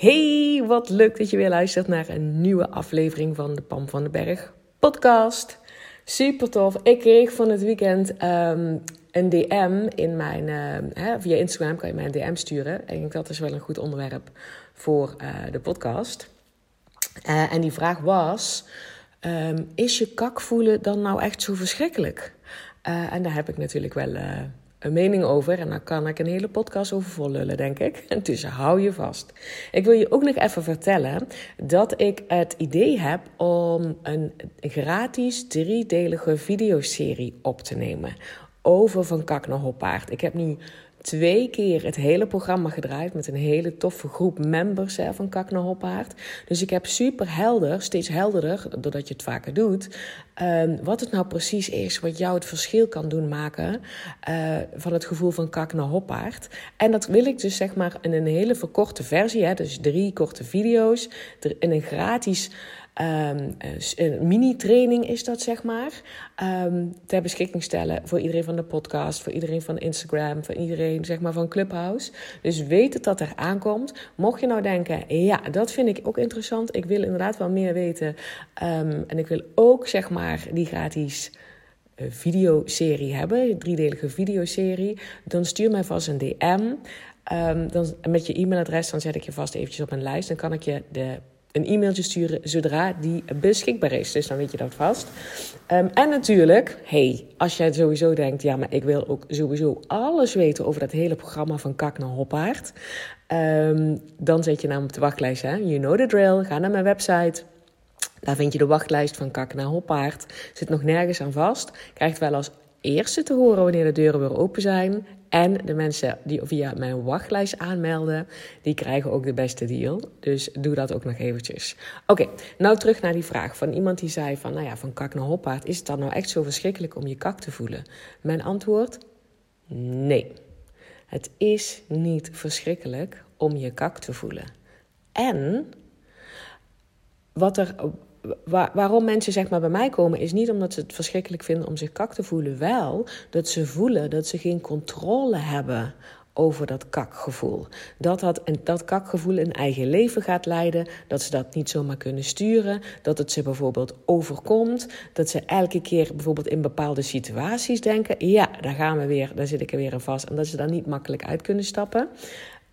Hey, wat leuk dat je weer luistert naar een nieuwe aflevering van de Pam van den Berg podcast. Super tof. Ik kreeg van het weekend ehm, een DM in mijn. Uh, hè, via Instagram kan je mij een DM sturen. En ik dat is wel een goed onderwerp voor uh, de podcast. Uh, en die vraag was: um, Is je kak voelen dan nou echt zo verschrikkelijk? en daar heb ik natuurlijk wel een mening over. En daar kan ik een hele podcast over vollullen, denk ik. Dus hou je vast. Ik wil je ook nog even vertellen dat ik het idee heb om een gratis driedelige videoserie op te nemen. Over van kak naar hoppaard. Ik heb nu twee keer het hele programma gedraaid met een hele toffe groep members hè, van Kak Hoppaard. Dus ik heb super helder, steeds helderder, doordat je het vaker doet, um, wat het nou precies is, wat jou het verschil kan doen maken uh, van het gevoel van Kak naar Hoppaard. En dat wil ik dus zeg maar in een hele verkorte versie, hè, dus drie korte video's, in een gratis Um, een mini-training is dat, zeg maar. Um, ter beschikking stellen voor iedereen van de podcast, voor iedereen van Instagram, voor iedereen zeg maar, van Clubhouse. Dus weet het dat er aankomt. Mocht je nou denken, ja, dat vind ik ook interessant. Ik wil inderdaad wel meer weten. Um, en ik wil ook zeg maar die gratis uh, videoserie hebben, driedelige videoserie. Dan stuur mij vast een DM. dan, met je e-mailadres, dan zet ik je vast eventjes op een lijst. Dan kan ik je de een e-mailtje sturen zodra die beschikbaar is. Dus dan weet je dat vast. Um, en natuurlijk, hey, als jij sowieso denkt, ja, maar ik wil ook sowieso alles weten over dat hele programma van Kak naar Hoppaard. Um, dan zet je naam op de wachtlijst. Hè? You know the drill. Ga naar mijn website. Daar vind je de wachtlijst van Kak naar Hoppaard. Zit nog nergens aan vast. Krijgt wel als eerste te horen wanneer de deuren weer open zijn. En de mensen die via mijn wachtlijst aanmelden, die krijgen ook de beste deal. Dus doe dat ook nog eventjes. Oké, nou terug naar die vraag van iemand die zei van, nou ja, van kak naar hoppaard. Is het dan nou echt zo verschrikkelijk om je kak te voelen? Mijn antwoord, nee. Het is niet verschrikkelijk om je kak te voelen. En wat er waarom mensen zeg maar bij mij komen, is niet omdat ze het verschrikkelijk vinden om zich kak te voelen. Wel dat ze voelen dat ze geen controle hebben over dat kakgevoel. Dat dat, dat kakgevoel een eigen leven gaat leiden. Dat ze dat niet zomaar kunnen sturen. Dat het ze bijvoorbeeld overkomt. Dat ze elke keer bijvoorbeeld in bepaalde situaties denken: ja, daar gaan we weer, daar zit ik er weer in vast. En dat ze daar niet makkelijk uit kunnen stappen.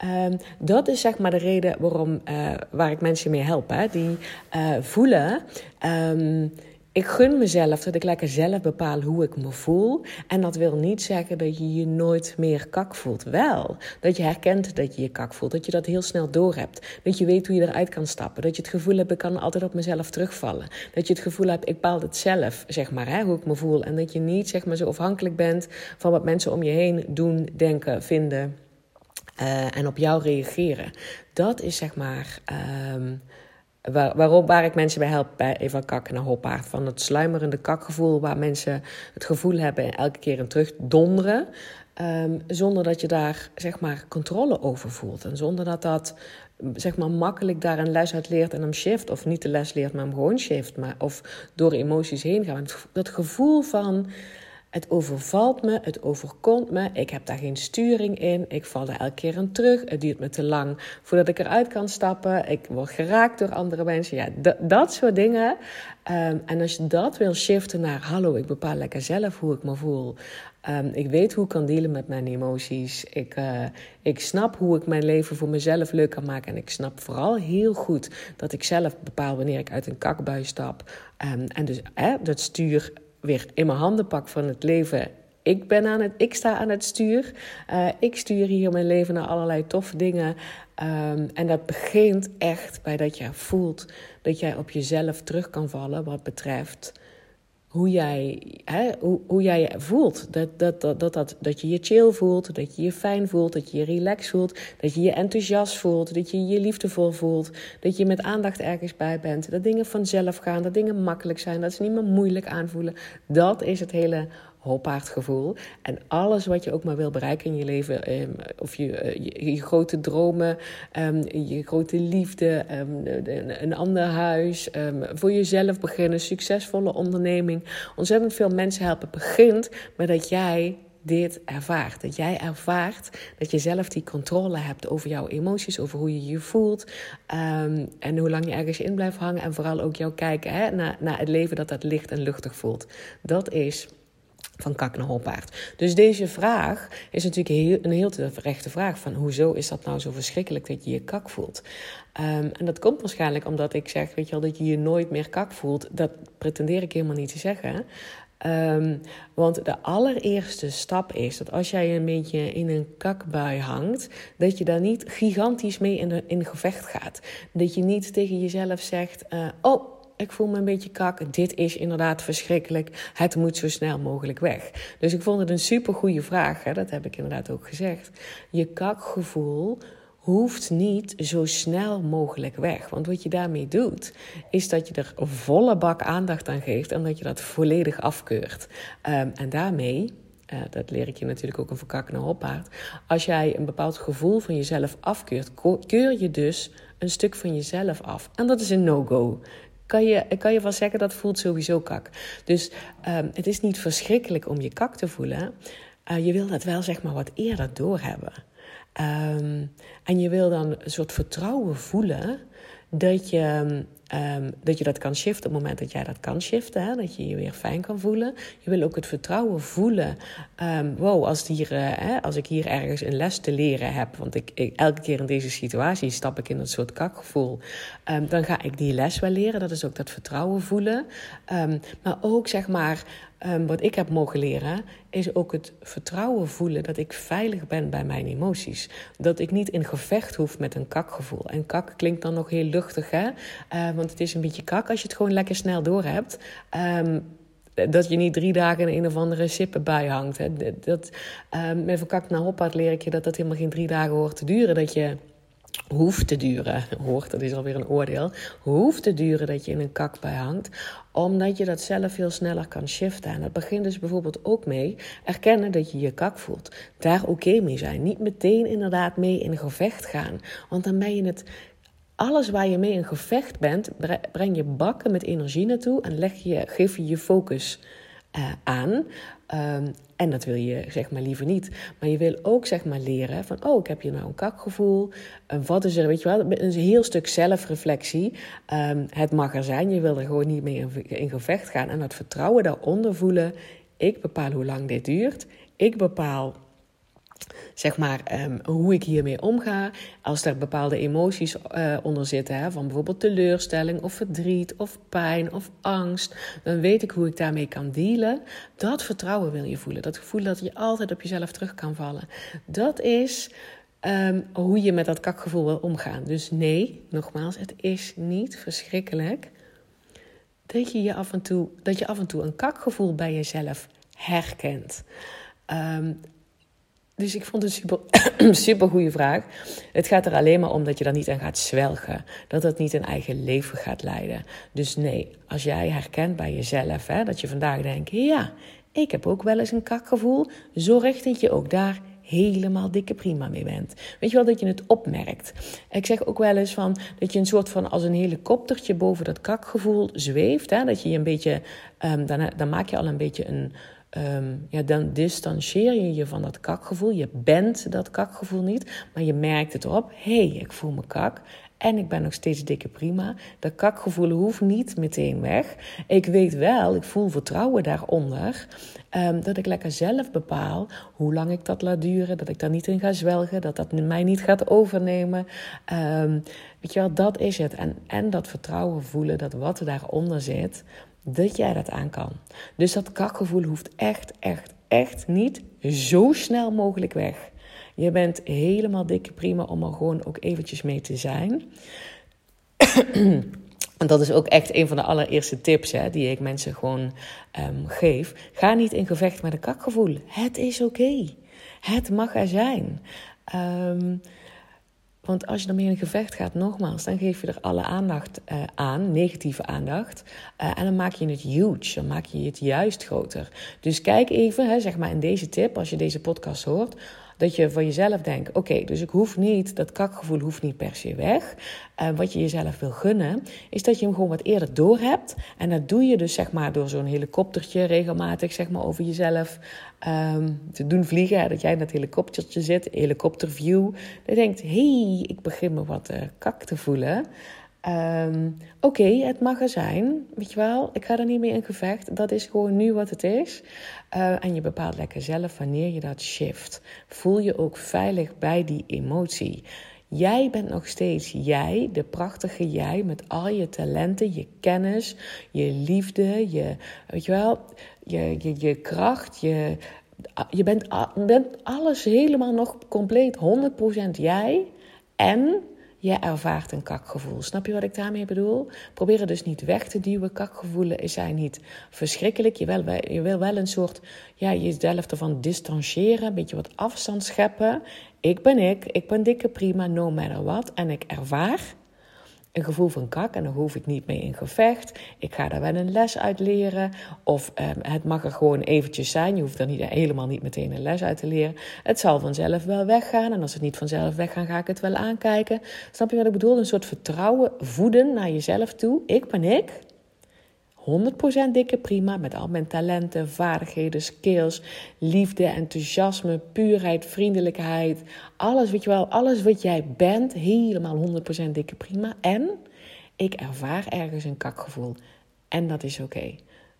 Um, dat is zeg maar de reden waarom, uh, waar ik mensen mee help. Hè, die uh, voelen, um, ik gun mezelf dat ik lekker zelf bepaal hoe ik me voel. En dat wil niet zeggen dat je je nooit meer kak voelt. Wel, dat je herkent dat je je kak voelt. Dat je dat heel snel doorhebt. Dat je weet hoe je eruit kan stappen. Dat je het gevoel hebt, ik kan altijd op mezelf terugvallen. Dat je het gevoel hebt, ik bepaal het zelf, zeg maar, hè, hoe ik me voel. En dat je niet, zeg maar, zo afhankelijk bent van wat mensen om je heen doen, denken, vinden uh, en op jou reageren. Dat is zeg maar um, waar, waarop, waar ik mensen bij help bij Eva Kak naar Hoppaard. Van het sluimerende kakgevoel waar mensen het gevoel hebben elke keer een terugdonderen. Um, zonder dat je daar zeg maar controle over voelt. En zonder dat dat zeg maar makkelijk daar een les uit leert en hem shift. Of niet de les leert, maar hem gewoon shift. Maar, of door emoties heen gaan. Dat gevoel van het overvalt me, het overkomt me. Ik heb daar geen sturing in. Ik val er elke keer aan terug. Het duurt me te lang voordat ik eruit kan stappen. Ik word geraakt door andere mensen. Ja, dat soort dingen. Um, en als je dat wil shiften naar: hallo, ik bepaal lekker zelf hoe ik me voel. Um, ik weet hoe ik kan dealen met mijn emoties. Ik, uh, ik snap hoe ik mijn leven voor mezelf leuk kan maken. En ik snap vooral heel goed dat ik zelf bepaal wanneer ik uit een kakbui stap. Um, en dus eh, dat stuur weer in mijn handen pak van het leven. Ik, ben aan het, ik sta aan het stuur. Uh, ik stuur hier mijn leven naar allerlei toffe dingen. Um, en dat begint echt bij dat je voelt dat jij op jezelf terug kan vallen wat betreft hoe jij, hè, hoe, hoe jij je voelt. Dat, dat, dat, dat, dat, dat je je chill voelt, dat je je fijn voelt, dat je je relaxed voelt, dat je je enthousiast voelt, dat je je liefdevol voelt, dat je met aandacht ergens bij bent, dat dingen vanzelf gaan, dat dingen makkelijk zijn, dat ze niet meer moeilijk aanvoelen. Dat is het hele hoppaardgevoel. En alles wat je ook maar wil bereiken in je leven, ehm, of je, eh, je, grote dromen, ehm, je grote liefde, ehm, een ander huis, voor jezelf beginnen, succesvolle onderneming. Ontzettend veel mensen helpen begint met dat jij dit ervaart. Dat jij ervaart dat je zelf die controle hebt over jouw emoties, over hoe je je voelt. En hoe lang je ergens in blijft hangen. En vooral ook jouw kijken hè, naar, naar het leven dat dat licht en luchtig voelt. Dat is van kak naar hoppaard. Dus deze vraag is natuurlijk een heel terechte vraag van hoezo is dat nou zo verschrikkelijk dat je je kak voelt? Ehm, en dat komt waarschijnlijk omdat ik zeg, weet je wel, dat je je nooit meer kak voelt. Dat pretendeer ik helemaal niet te zeggen. Um, want de allereerste stap is dat als jij een beetje in een kakbui hangt, dat je daar niet gigantisch mee in, de, in gevecht gaat. Dat je niet tegen jezelf zegt: uh, Oh, ik voel me een beetje kak. Dit is inderdaad verschrikkelijk. Het moet zo snel mogelijk weg. Dus ik vond het een super goede vraag. Hè? Dat heb ik inderdaad ook gezegd. Je kakgevoel hoeft niet zo snel mogelijk weg. Want wat je daarmee doet, is dat je er volle bak aandacht aan geeft en dat je dat volledig afkeurt. Um, en daarmee. Uh, dat leer ik je natuurlijk ook een verkakkende hoppaard. Als jij een bepaald gevoel van jezelf afkeurt, keur je dus een stuk van jezelf af. En dat is een no-go kan je, kan je wel zeggen dat voelt sowieso kak. Dus um, het is niet verschrikkelijk om je kak te voelen. Uh, je wil dat wel zeg maar wat eerder doorhebben. Um, en je wil dan een soort vertrouwen voelen dat je Um, dat je dat kan shiften op het moment dat jij dat kan shiften. Hè? Dat je je weer fijn kan voelen. Je wil ook het vertrouwen voelen. Um, wow, als, hier, uh, hè, als ik hier ergens een les te leren heb. Want ik, elke keer in deze situatie stap ik in een soort kakgevoel. Um, dan ga ik die les wel leren. Dat is ook dat vertrouwen voelen. maar ook zeg maar. Wat ik heb mogen leren, is ook het vertrouwen voelen dat ik veilig ben bij mijn emoties. Dat ik niet in gevecht hoef met een kakgevoel. En kak klinkt dan nog heel luchtig, hè? want het is een beetje kak als je het gewoon lekker snel door hebt. Um, dat je niet drie dagen in een of andere sippen bij hangt. Hè. Dat, um, met verkakt naar hoppaard leer ik je dat dat helemaal geen drie dagen hoort te duren. Dat je hoeft te duren, hoort, dat is alweer een oordeel, hoeft te duren dat je in een kak hangt, omdat je dat zelf veel sneller kan shiften. En dat begint dus bijvoorbeeld ook mee erkennen dat je je kak voelt. Daar oké mee zijn. Niet meteen inderdaad mee in gevecht gaan, want dan ben je het alles waar je mee in gevecht bent, breng je bakken met energie naartoe en leg je, geef je je focus uh, aan. Um, en dat wil je zeg maar liever niet. Maar je wil ook zeg maar leren van, oh, ik heb hier nou een kakgevoel. Uh, wat is er, weet je wel, een heel stuk zelfreflectie. Um, het mag er zijn, je wil er gewoon niet mee in, in gevecht gaan. En dat vertrouwen daaronder voelen. Ik bepaal hoe lang dit duurt. Ik bepaal zeg maar, um, hoe ik hiermee omga. Als er bepaalde emoties uh, onder zitten, hè, van bijvoorbeeld teleurstelling of verdriet of pijn of angst, dan weet ik hoe ik daarmee kan dealen. Dat vertrouwen wil je voelen. Dat gevoel dat je altijd op jezelf terug kan vallen. Dat is um, hoe je met dat kakgevoel wil omgaan. Dus nee, nogmaals, het is niet verschrikkelijk dat je, je af en toe, dat je af en toe een kakgevoel bij jezelf herkent. Um, dus ik vond het super, super goede vraag. Het gaat er alleen maar om dat je daar niet aan gaat zwelgen. Dat het niet een eigen leven gaat leiden. Dus nee, als jij herkent bij jezelf hè, dat je vandaag denkt: ja, ik heb ook wel eens een kakgevoel. Zorg dat je ook daar helemaal dikke prima mee bent. Weet je wel dat je het opmerkt? Ik zeg ook wel eens van dat je een soort van als een helikoptertje boven dat kakgevoel zweeft. Hè? Dat je je een beetje, dan, dan maak je al een beetje een um, ja, dan distancieer je je van dat kakgevoel. Je bent dat kakgevoel niet, maar je merkt het op. Hé, hey, ik voel me kak. En ik ben nog steeds dikke prima. Dat kakgevoel hoeft niet meteen weg. Ik weet wel, ik voel vertrouwen daaronder. Um, dat ik lekker zelf bepaal hoe lang ik dat laat duren. Dat ik daar niet in ga zwelgen. Dat dat mij niet gaat overnemen. Um, weet je wel, dat is het. En, en dat vertrouwen voelen dat wat er daaronder zit dat jij dat aan kan. Dus dat kakgevoel hoeft echt, echt, echt niet zo snel mogelijk weg. Je bent helemaal dikke prima om er gewoon ook eventjes mee te zijn. En dat is ook echt een van de allereerste tips hè, die ik mensen gewoon um, geef. Ga niet in gevecht met een kakgevoel. Het is oké. Het mag er zijn. Um, want als je ermee in gevecht gaat, nogmaals, dan geef je er alle aandacht uh, aan, negatieve aandacht. Uh, en dan maak je het huge, dan maak je het juist groter. Dus kijk even, hè, zeg maar in deze tip, als je deze podcast hoort, Dat je van jezelf denkt: oké, dus ik hoef niet, dat kakgevoel hoeft niet per se weg. Uh, wat je jezelf wil gunnen, is dat je hem gewoon wat eerder door hebt. En dat doe je dus zeg maar door zo'n helikoptertje regelmatig zeg maar, over jezelf um, te doen vliegen. Dat jij in dat helikoptertje zit, helikopterview. Dat denkt: hé, hey, ik begin me wat uh, kak te voelen. Um, Oké, het mag er zijn, weet je wel. Ik ga er niet mee in gevecht. Dat is gewoon nu wat het is. Uh, en je bepaalt lekker zelf wanneer je dat shift. Voel je ook veilig bij die emotie. Jij bent nog steeds jij, de prachtige jij, met al je talenten, je kennis, je liefde, je, weet je wel, je, je, je kracht, je, je bent alles helemaal nog compleet 100% jij. En je ervaart een kakgevoel. Snap je wat ik daarmee bedoel? Probeer dus niet weg te duwen. Kakgevoelen zijn niet verschrikkelijk. Je wil, je wil wel een soort, ja, jezelf ervan distancieren, een beetje wat afstand scheppen. Ik ben ik, ik ben dikke prima, no matter what. En ik ervaar een gevoel van kak en dan hoef ik niet mee in gevecht. Ik ga daar wel een les uit leren. Of ehm, het mag er gewoon eventjes zijn. Je hoeft er niet, helemaal niet meteen een les uit te leren. Het zal vanzelf wel weggaan. En als het niet vanzelf weggaan, ga ik het wel aankijken. Snap je wat ik bedoel? Een soort vertrouwen voeden naar jezelf toe. Ik ben ik. 100% dikke prima met al mijn talenten, vaardigheden, skills, liefde, enthousiasme, puurheid, vriendelijkheid. Alles, weet je wel, alles wat jij bent, helemaal 100% dikke prima. En ik ervaar ergens een kakgevoel. En dat is oké.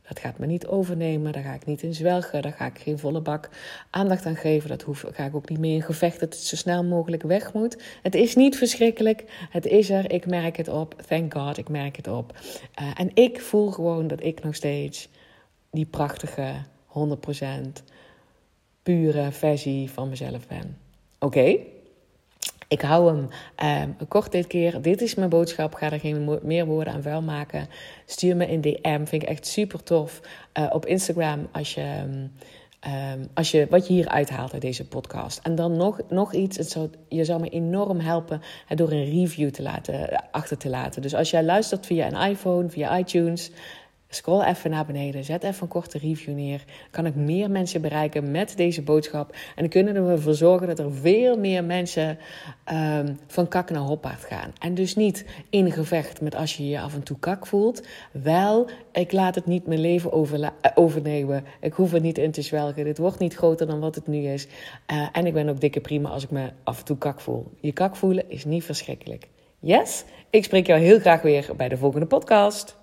Dat gaat me niet overnemen, daar ga ik niet in zwelgen, daar ga ik geen volle bak aandacht aan geven. Dat ga ik ook niet mee in gevecht dat het zo snel mogelijk weg moet. Het is niet verschrikkelijk, het is er, ik merk het op. Thank God, ik merk het op. Uh, en ik voel gewoon dat ik nog steeds die prachtige 100% pure versie van mezelf ben. Oké? Ik hou hem um, kort dit keer. Dit is mijn boodschap. Ga er geen meer woorden aan vuil maken. Stuur me een DM. Vind ik echt super tof. Uh, op Instagram als je, um, als je wat je hier uithaalt uit deze podcast. En dan nog, nog iets. Het zou, je zou me enorm helpen door een review te laten, achter te laten. Dus als jij luistert via een iPhone, via iTunes. Scroll even naar beneden, zet even een korte review neer. kan ik meer mensen bereiken met deze boodschap. En kunnen we ervoor zorgen dat er veel meer mensen um, van kak naar hoppaard gaan. En dus niet in gevecht met als je je af en toe kak voelt. Wel, ik laat het niet mijn leven over, overnemen. Ik hoef er niet in te zwelgen. Dit wordt niet groter dan wat het nu is. Uh, en ik ben ook dikke prima als ik me af en toe kak voel. Je kak voelen is niet verschrikkelijk. Yes? Ik spreek jou heel graag weer bij de volgende podcast.